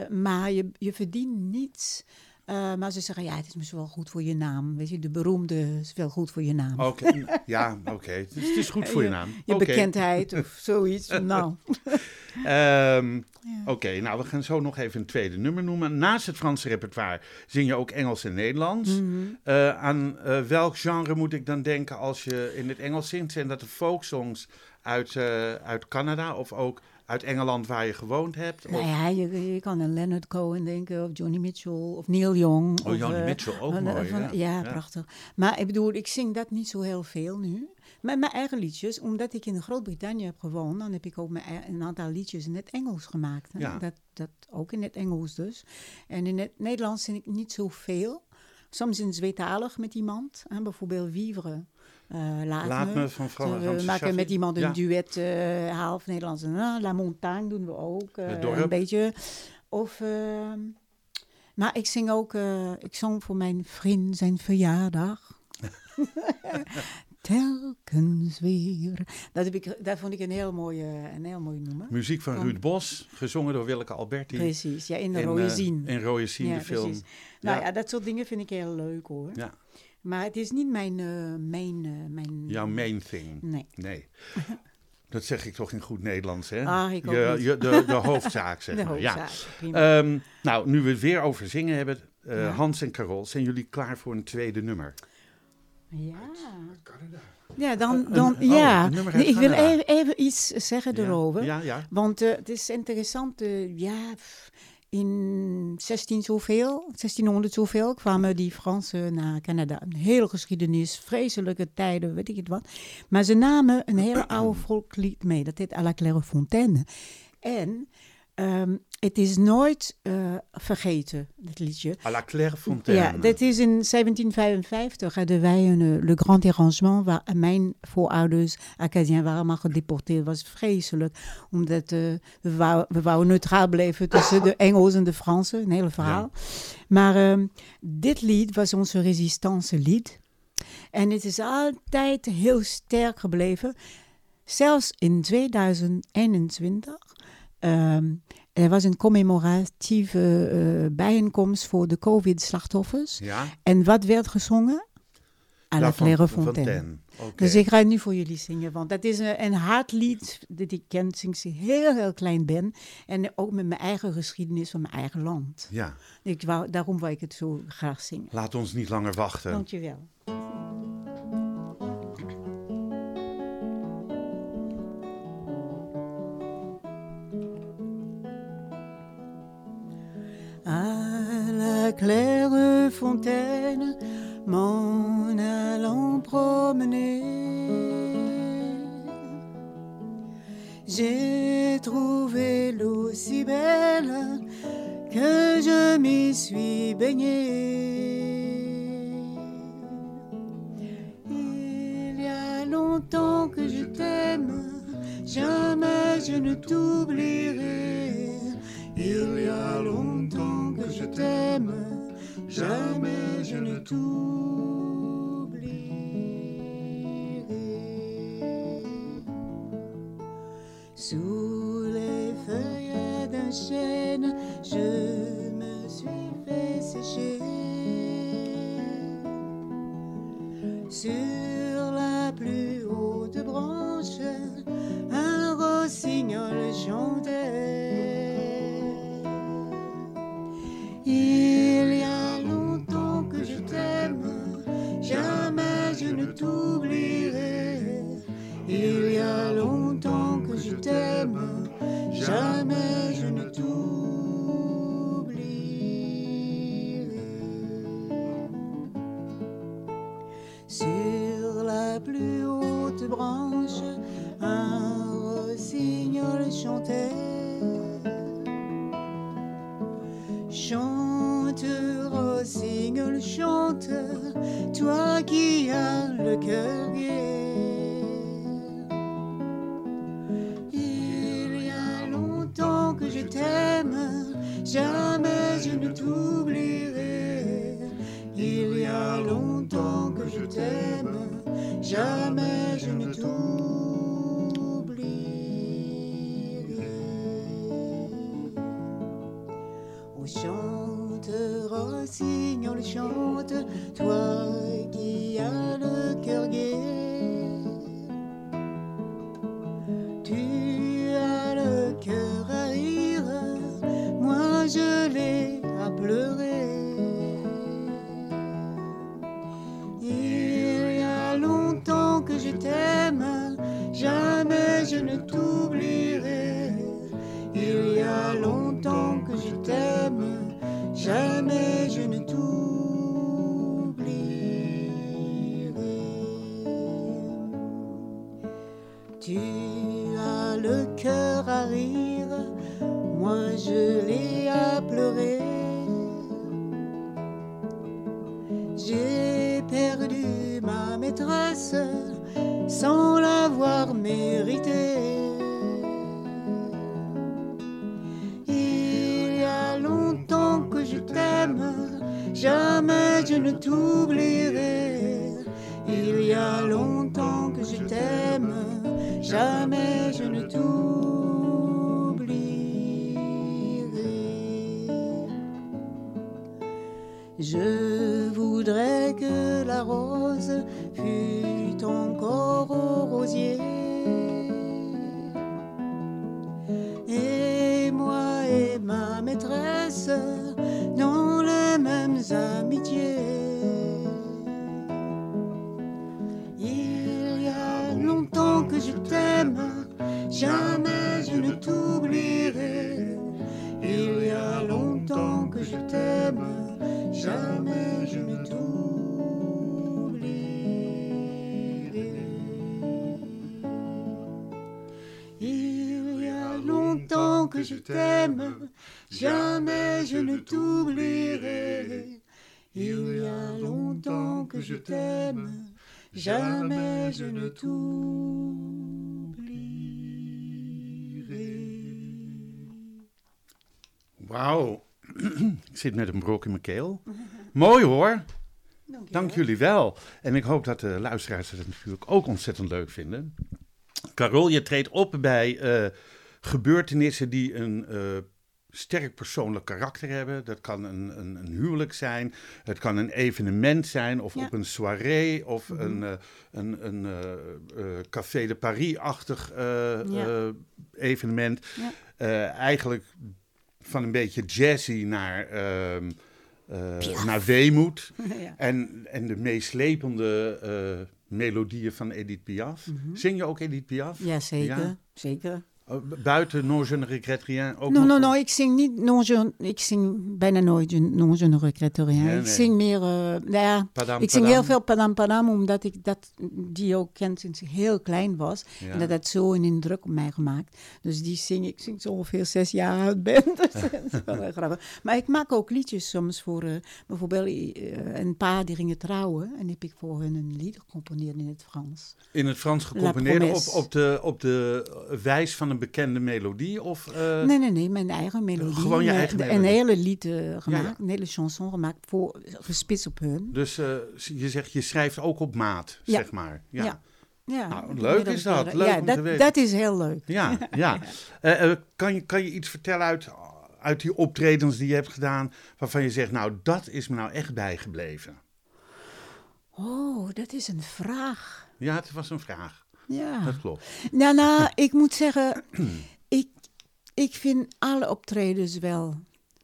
Maar je, je verdient niets Eh, maar ze zeggen, ja, het is misschien wel goed voor je naam. Weet je, de beroemde is wel goed voor je naam. Oké, *laughs* ja, oké. Het, is- het is goed voor je naam. Je bekendheid of *laughs* zoiets. nou, *laughs* Ehm, ja. Oké, nou we gaan zo nog even een tweede nummer noemen. Naast het Franse repertoire zing je ook Engels en Nederlands. Mhm. Eh, aan eh, welk genre moet ik dan denken als je in het Engels zingt? Zijn dat de folksongs uit, uit Canada of ook uit Engeland waar je gewoond hebt? Of- Nou ja, je, je kan aan Leonard Cohen denken, of Johnny Mitchell, of Neil Young. Oh, of, Johnny eh, Mitchell, ook van- mooi. van- ja. ja, prachtig. Maar ik bedoel, ik zing dat niet zo heel veel nu. Met mijn eigen liedjes, omdat ik in Groot-Brittannië heb gewoond, dan heb ik ook mijn, een aantal liedjes in het Engels gemaakt. Ja. Dat, dat ook in het Engels dus. En in het Nederlands zing ik niet zoveel. Soms in tweetalig met iemand. Hè, bijvoorbeeld Vivre. Eh laat, Laat me. me van Frans we maken met iemand een Ja. duet, eh, half Nederlands. ah, La Montagne doen we ook. eh, een beetje. Of, ehm, maar ik zing ook, eh, ik zong voor mijn vriend zijn verjaardag. *laughs* Telkens weer. Dat, heb ik, dat vond ik een heel mooi, eh, een heel mooi nummer. Muziek van Van- Ruud Bos, gezongen door Willeke Alberti. Precies, ja, in de in, rode eh, zin. In Rode Zien, Ja, de film. precies. Nou Ja. ja. dat soort dingen vind ik heel leuk hoor. Ja. Maar het is niet mijn, eh, mijn, eh, mijn... Jouw main thing. Nee. Nee. *laughs* Dat zeg ik toch in goed Nederlands, hè? Ah, ik ook je, niet. je, de, de hoofdzaak, *laughs* zeg de maar. Ja. hoofdzaak, prima. Ehm, nou, nu we het weer over zingen hebben, eh, Ja. Hans en Carol, zijn jullie klaar voor een tweede nummer? ja. Ja, dan, dan oh, ja. Nee, ik wil Canada. even, even iets zeggen Ja. erover. Ja, ja. Want het is interessant, eh, ja, pff, in 16 zoveel, 1600 zoveel kwamen die Fransen naar Canada. Een hele geschiedenis, vreselijke tijden, weet ik het wat. Maar ze namen een hele *clears throat* oude volklied mee, dat heet À la Clairefontaine. En ehm, het is nooit eh, vergeten, dit liedje. À la Claire Fontaine. Ja, dat is in 1755 hadden wij een eh, Le Grand Dérangement, waar mijn voorouders Acadiens waren, maar gedeporteerd. was vreselijk, omdat eh, we, wou, we wouden neutraal blijven tussen de Engels en de Fransen, een hele verhaal. Maar ehm, dit lied was onze resistance lied. En het is altijd heel sterk gebleven. Zelfs in 2021. Ehm, er was een commemoratieve eh, bijeenkomst voor de COVID-slachtoffers. Ja? En wat werd gezongen? À la Fon- Clairefontaine. Dus ik ga nu voor jullie zingen, want dat is een, een hartlied dat ik ken sinds ik heel, heel klein ben. En ook met mijn eigen geschiedenis van mijn eigen land. Ja, Ik wou, daarom wou ik het zo graag zingen. laat ons niet langer wachten. Dankjewel. À la claire fontaine, m'en allant promener, j'ai trouvé l'eau si belle que je m'y suis baigné. Il y a longtemps que je t'aime, jamais je ne t'oublierai. Il y a longtemps que je t'aime, jamais je ne t'oublierai. Sous les feuilles d'un chêne, je chante, toi qui as le cœur gai. Il y a longtemps que je t'aime, jamais je ne t'oublierai. Il y a longtemps que je t'aime, jamais je ne t'oublierai rossignol chante, toi qui as le cœur gai. Sans l'avoir méritée. Il y a longtemps que je t'aime, jamais je ne t'oublierai. Il y a longtemps que je t'aime, jamais je ne t'oublierai. Je voudrais que la rose encore au rosier. Et moi et ma maîtresse dans les mêmes amitiés. Il y a longtemps que je t'aime, jamais je ne t'oublierai. Il y a longtemps que je t'aime, jamais que je t'aime, jamais je ne t'oublierai. Il y a longtemps que je t'aime, jamais je ne t'oublierai. Wauw. Ik zit met een brok in mijn keel. Mooi hoor. Dank jullie wel. En ik hoop dat de luisteraars het natuurlijk ook ontzettend leuk vinden. Carol, je treedt op bij eh, gebeurtenissen die een eh, sterk persoonlijk karakter hebben. Dat kan een, een, een huwelijk zijn, het kan een evenement zijn, of Ja. op een soirée, of een, eh, een, een eh, Café de Paris-achtig Ja. evenement. Ja. Eigenlijk van een beetje jazzy naar, eh, naar weemoed. *laughs* ja. En, en de meeslepende melodieën van Edith Piaf. Zing je ook Edith Piaf? Mhm. Ja, zeker. Ja? zeker. Oh, bu- buiten Non je ne regrette rien ook No, nog? no, no, ik zing niet, non, je, ik zing bijna nooit, non, je ne regrette rien. Nee, Ik zing meer, eh, nou ja, Padam, ik zing padam. heel veel Padam Padam, omdat ik dat, die ook ken sinds ik heel klein was. Ja. En dat had zo een indruk op mij gemaakt. Dus die zing ik sinds ik ongeveer zes jaar oud ben. *laughs* Dus dat is wel heel grappig. Maar ik maak ook liedjes soms voor, eh, bijvoorbeeld eh, een paar die gingen trouwen. En heb ik voor hun een lied gecomponeerd in het Frans. In het Frans gecomponeerd op, op, de, op de wijs van een bekende melodie? Of, eh, Nee, nee, nee, mijn eigen melodie. Gewoon je eigen melodie. Een hele lied eh, gemaakt, ja. een hele chanson gemaakt, voor, gespitst op hun. Dus eh, je zegt, je schrijft ook op maat, Ja. zeg maar. Ja. Ja. Ja, Nou, leuk is dat. Leuk ja, om te dat, weten. dat is heel leuk. Ja, ja. *laughs* Eh, eh, kan, je, kan je iets vertellen uit, uit die optredens die je hebt gedaan, waarvan je zegt, nou, dat is me nou echt bijgebleven? Oh, dat is een vraag. Ja, het was een vraag. Ja. Dat klopt. Nou, nou, ik moet zeggen, *clears throat* ik, ik vind alle optredens wel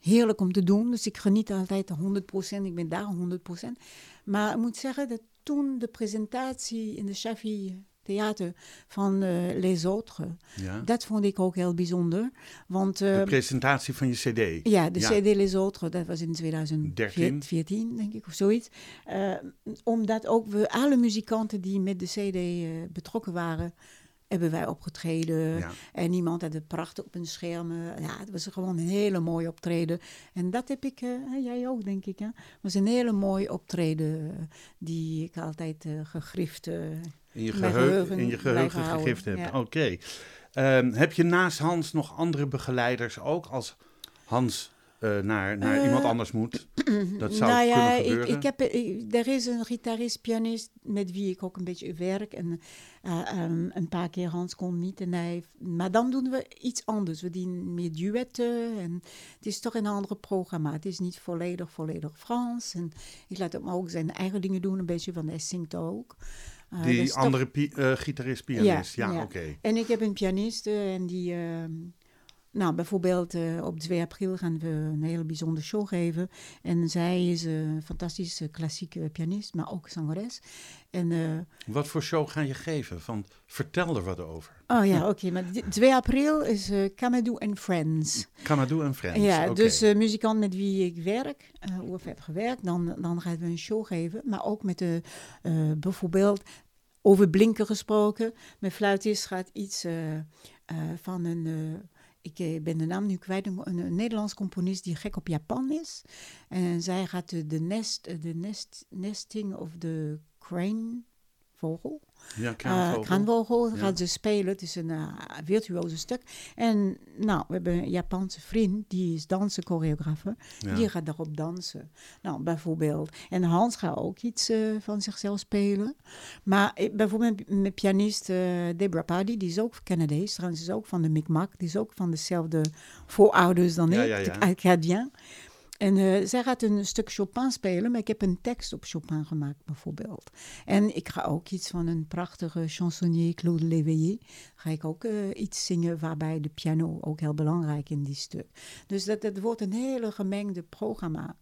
heerlijk om te doen. Dus ik geniet altijd 100%, ik ben daar 100%. Maar ik moet zeggen dat toen de presentatie in de Chaffee Theater van eh, Les Autres, Ja. dat vond ik ook heel bijzonder. Want De eh, presentatie van je cd. Ja, de Ja. CD Les Autres, dat was in 13. 2014, denk ik, of zoiets. Eh, omdat ook we, alle muzikanten die met de CD eh, betrokken waren, hebben wij opgetreden. Ja. En iemand had het prachtig op een schermen. Ja, het was gewoon een hele mooie optreden. En dat heb ik, jij ook, denk ik. Hè? Het was een hele mooie optreden die ik altijd gegrift... eh, In je, geheugen, in je geheugen gegrift hebt. ja. Oké. Ehm, heb je naast Hans nog andere begeleiders ook? Als Hans eh, naar, naar Eh, iemand anders moet? *clears throat* Dat zou nou ja, kunnen ik, gebeuren. ik heb, ik, er is een gitarist, pianist met wie ik ook een beetje werk. En eh, ehm, een paar keer Hans kon niet. En hij, maar dan doen we iets anders. We doen meer duetten. En het is toch een ander programma. Het is niet volledig, volledig Frans. En ik laat hem ook zijn eigen dingen doen, een beetje, want hij zingt ook. Eh, Die dus andere pi- eh, gitarist, pianist. Ja, ja. oké. En ik heb een pianiste en die... nou, bijvoorbeeld eh, op 2 april gaan we een hele bijzondere show geven. En zij is een fantastische klassieke pianist, maar ook zangeres. En, eh, Wat voor show ga je geven? Van, vertel er wat over. oh ja, oké. maar di- 2 april is eh Kamadou and Friends. Kamadou en Friends. Ja, dus muzikant met wie ik werk, hoe heb gewerkt, dan, dan gaan we een show geven. Maar ook met de, bijvoorbeeld over blinken gesproken. Mijn fluitist gaat iets van een, ik eh, ben de naam nu kwijt, een, een Nederlands componist die gek op Japan is. En zij gaat de, de, nest, de nest, nesting of the crane vogel. ja, Eh, kraanvogel. kraanvogel Ja. gaat ze spelen. Het is een uh, virtuoze stuk. En nou, we hebben een Japanse vriend, die is dansen choreografe. Ja. Die gaat daarop dansen. Nou, bijvoorbeeld. En Hans gaat ook iets eh, van zichzelf spelen. Maar bijvoorbeeld mijn pianist Deborah Paddy, die is ook Canadees. Trouwens, is ook van de Micmac. Die is ook van dezelfde voorouders dan Ja, ik, ja, ja. de Acadien. En eh, zij gaat een stuk Chopin spelen, maar ik heb een tekst op Chopin gemaakt, bijvoorbeeld. En ik ga ook iets van een prachtige chansonnier, Claude Léveillé, ga ik ook eh, iets zingen waarbij de piano ook heel belangrijk in die stuk. Dus dat, dat wordt een hele gemengde programma.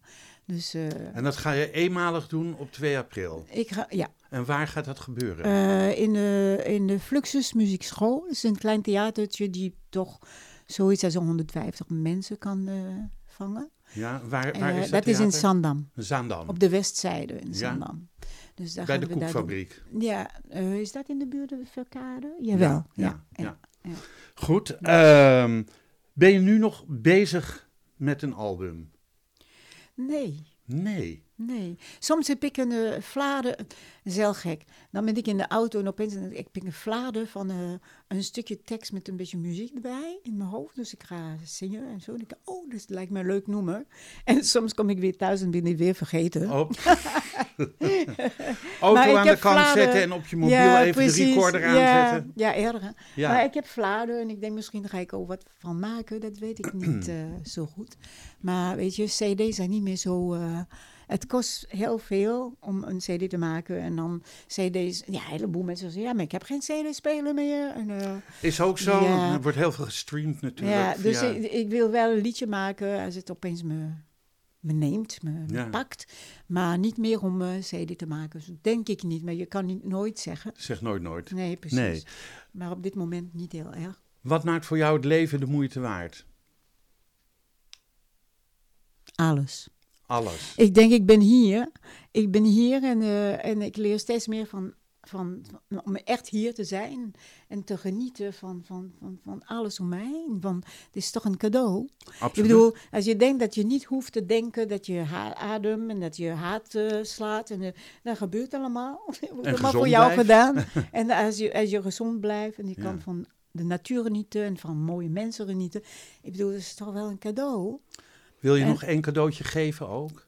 Dus eh, En dat ga je eenmalig doen op 2 april. ik ga, ja, En waar gaat dat gebeuren? in, de, in de Fluxus Muziekschool. Dat is een klein theatertje die toch zoiets als 150 mensen kan vangen. Ja, waar, waar eh, is dat dat is in? Zandam. Op de westzijde in. Zandam. Dus daar bij de we daar doen. koekfabriek. Ja, eh, is dat in de buurt van Verkade? Jawel. Ja, ja, ja, ja. ja. Goed. ehm, ben je nu nog bezig met een album? Nee, Nee. Nee. Soms heb ik een uh, vlade, dat is heel gek. Dan ben ik in de auto en opeens ik een vlade van uh, een stukje tekst met een beetje muziek erbij in mijn hoofd. Dus ik ga zingen en zo. En ik denk, oh, dat lijkt me een leuk noemer. *laughs* En soms kom ik weer thuis en ben ik weer vergeten. Op. *laughs* Auto aan de kant zetten en op je mobiel Ja, even de recorder aanzetten. Ja. Ja. Maar ik heb vladen en ik denk misschien ga ik er ook wat van maken. Dat weet ik niet *clears throat* eh, zo goed. Maar weet je, cd's zijn niet meer zo... eh, het kost heel veel om een cd te maken. En dan cd's... Ja, een heleboel mensen zeggen... Ja, maar ik heb geen cd-speler meer. En, eh, Is ook zo. Ja. Er wordt heel veel gestreamd natuurlijk. ja, dus via- ik, ik wil wel een liedje maken als het opeens me, me neemt, me, pakt. Maar niet meer om een cd te maken. Dus denk ik niet. Maar je kan niet, nooit zeggen. Zeg nooit nooit. Nee, precies. Nee. Maar op dit moment niet heel erg. Wat maakt voor jou het leven de moeite waard? Alles. Alles. Ik denk, ik ben hier. Ik ben hier en, eh, en ik leer steeds meer van, van, van- om echt hier te zijn. En te genieten van, van, van, van alles om mij heen. Want het is toch een cadeau. Absoluut. Ik bedoel, als je denkt dat je niet hoeft te denken dat je adem en dat je haat eh, slaat. En eh, dat gebeurt allemaal. *laughs* wordt allemaal voor jou blijft. gedaan. *laughs* en als je, als je gezond blijft en je Ja. kan van de natuur genieten en van mooie mensen genieten. Ik bedoel, dat is toch wel een cadeau. Wil je en- nog één cadeautje geven ook?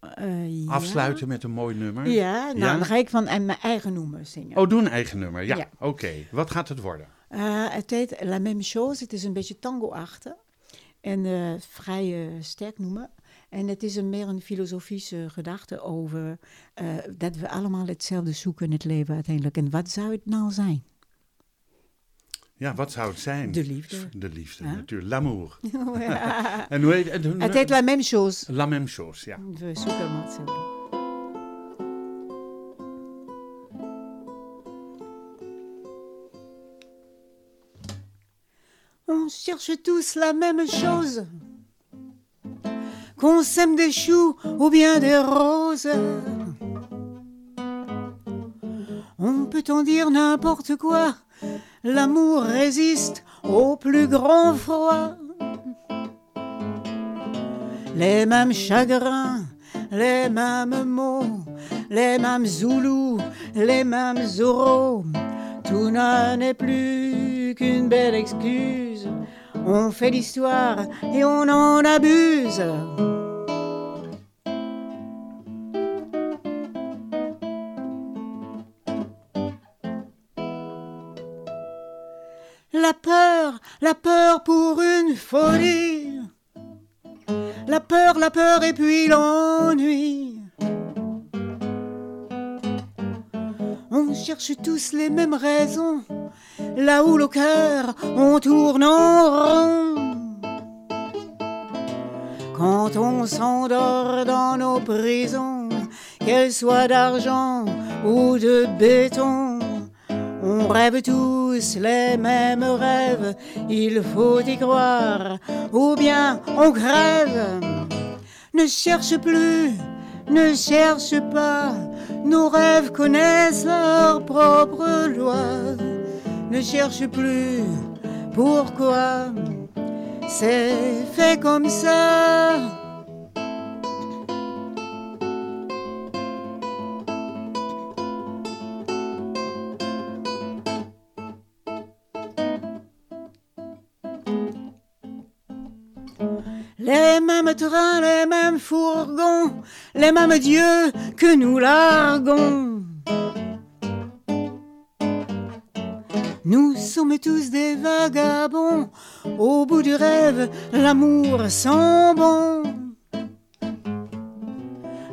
Eh, ja. Afsluiten met een mooi nummer? Ja, nou, Ja? dan ga ik van eh, mijn eigen nummer zingen. Oh, doe een eigen nummer. Ja, Ja. oké. Wat gaat het worden? Eh, het heet La Même Chose. Het is een beetje tango-achtig. En vrij sterk noemen. En het is een meer een filosofische gedachte over dat we allemaal hetzelfde zoeken in het leven uiteindelijk. En wat zou het nou zijn? Ja, wat zou het zijn? De liefde. De liefde, Ja. natuurlijk. L'amour. *laughs* Ja. *laughs* En hoe heet het? het heet La Même Chose. La même chose, ja. We zoeken allemaal hetzelfde. On cherche tous la même chose. Qu'on sème des choux ou bien des roses. On peut en dire n'importe quoi. L'amour résiste au plus grand froid. Les mêmes chagrins, les mêmes mots, les mêmes zoulous, les mêmes oraux. Tout n'en est plus qu'une belle excuse. On fait l'histoire et on en abuse. La peur, la peur pour une folie. La peur, la peur et puis l'ennui. On cherche tous les mêmes raisons, là où le cœur on tourne en rond. Quand on s'endort dans nos prisons, qu'elles soient d'argent ou de béton, on rêve tous les mêmes rêves, il faut y croire, ou bien on crève. Ne cherche plus, ne cherche pas, nos rêves connaissent leur propre loi. Ne cherche plus, pourquoi? C'est fait comme ça. Les mêmes trains, les mêmes fourgons, les mêmes dieux que nous larguons. Nous sommes tous des vagabonds, au bout du rêve, l'amour sent bon.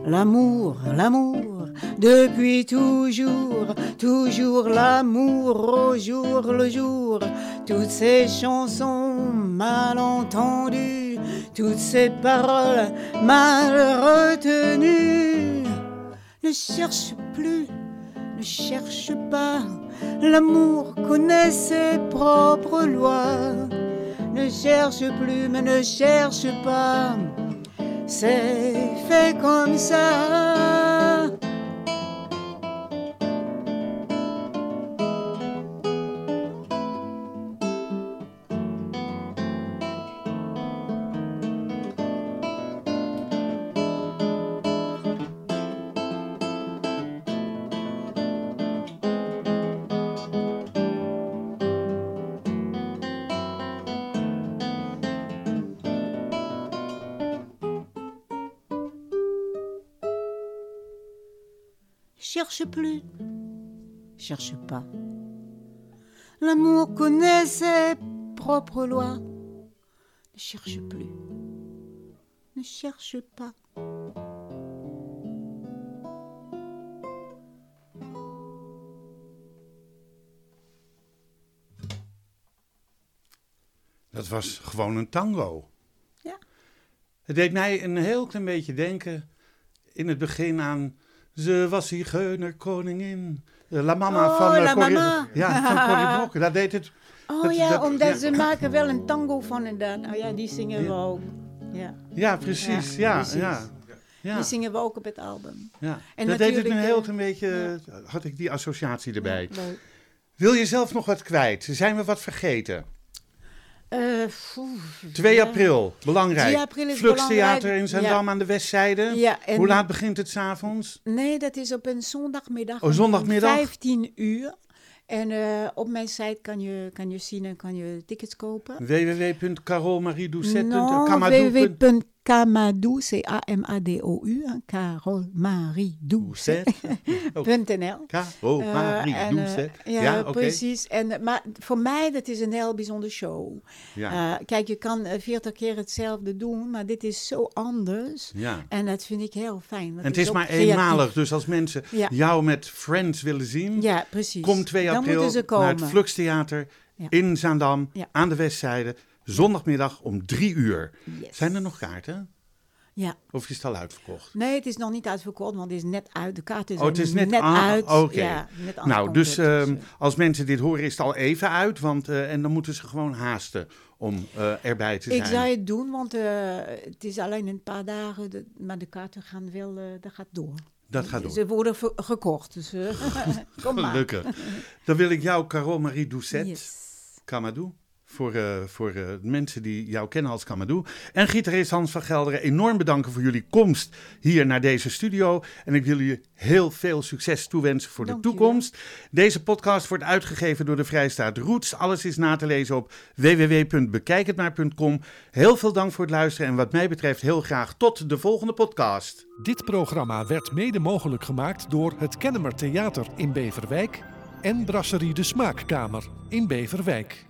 L'amour, l'amour, depuis toujours, toujours l'amour au jour le jour. Toutes ces chansons mal entendues, toutes ces paroles mal retenues. Ne cherche plus, ne cherche pas, l'amour connaît ses propres lois. Ne cherche plus, mais ne cherche pas, c'est fait comme ça. Cherche plus, cherche pas. L'amour connaît ses propres lois. Ne cherche plus, ne cherche pas. Dat was gewoon een tango. Ja. Het deed mij een heel klein beetje denken in het begin aan... Ze was zigeuner koningin. Eh, La Mama Oh, van... eh, La Corrie- Mama. Ja, van Corrie Brokken. Dat deed het... Oh Dat- ja, dat- omdat ja. ze maken wel een tango van en dan. Oh ja, die zingen we ook. Ja, Ja, precies. Ja, Ja, precies. ja. ja. die zingen we ook op het album. ja. En dat deed het een heel eh, klein beetje... Had ik die associatie erbij. Ja. Wil je zelf nog wat kwijt? Zijn we wat vergeten? Eh, poeh, 2 ja. april, belangrijk. 2 april is Fluxtheater belangrijk. in Zandam aan de westzijde. Ja, Hoe laat begint het s'avonds? Nee, dat is op een zondagmiddag. Oh, zondagmiddag? 15 uur. En eh, op mijn site kan je, kan je zien en kan je tickets kopen. www.carolmariedoucet. Non, Kamadou- C-A-M-A-D-O-U, hein, Carol Marie Doucet. *laughs* .nl. Carol Eh, Marie en, eh, Doucet. ja, Ja, precies. En, eh, maar voor mij, dat is een heel bijzondere show. Ja. Eh, kijk, je kan eh, 40 keer hetzelfde doen, maar dit is zo anders. ja. En dat vind ik heel fijn. En het is maar creatief. eenmalig, dus als mensen jou met Friends willen zien, Ja, precies. kom 2 Dan april naar het komen. Fluxtheater Ja. in Zaandam aan de westzijde, zondagmiddag om 3 uur. Yes. Zijn er nog kaarten? Ja. Of is het al uitverkocht? Nee, het is nog niet uitverkocht, want het is net uit. De kaarten Oh, zijn het is net, net ah, uit. Oké. Ja, net nou, dus ehm, eh, als mensen dit horen, is het al even uit. Want, eh, en dan moeten ze gewoon haasten om eh, erbij te zijn. ik zou het doen, want eh, het is alleen een paar dagen, de- maar de kaarten gaan wel, dat gaat door. Dat gaat door. Ze worden gekocht, dus *laughs* kom maar. Gelukkig. Dan wil ik jou, Carol Marie Doucet, Yes. Kamadou. Voor, eh, voor eh, mensen die jou kennen als Kamadou. En gitarist Hans van Gelderen, enorm bedanken voor jullie komst hier naar deze studio. En ik wil jullie heel veel succes toewensen voor de je toekomst. Deze podcast wordt uitgegeven door de Vrijstaat Roots. Alles is na te lezen op www.bekijkhetmaar.com. Heel veel dank voor het luisteren en wat mij betreft heel graag tot de volgende podcast. Dit programma werd mede mogelijk gemaakt door het Kennemer Theater in Beverwijk en Brasserie de Smaakkamer in Beverwijk.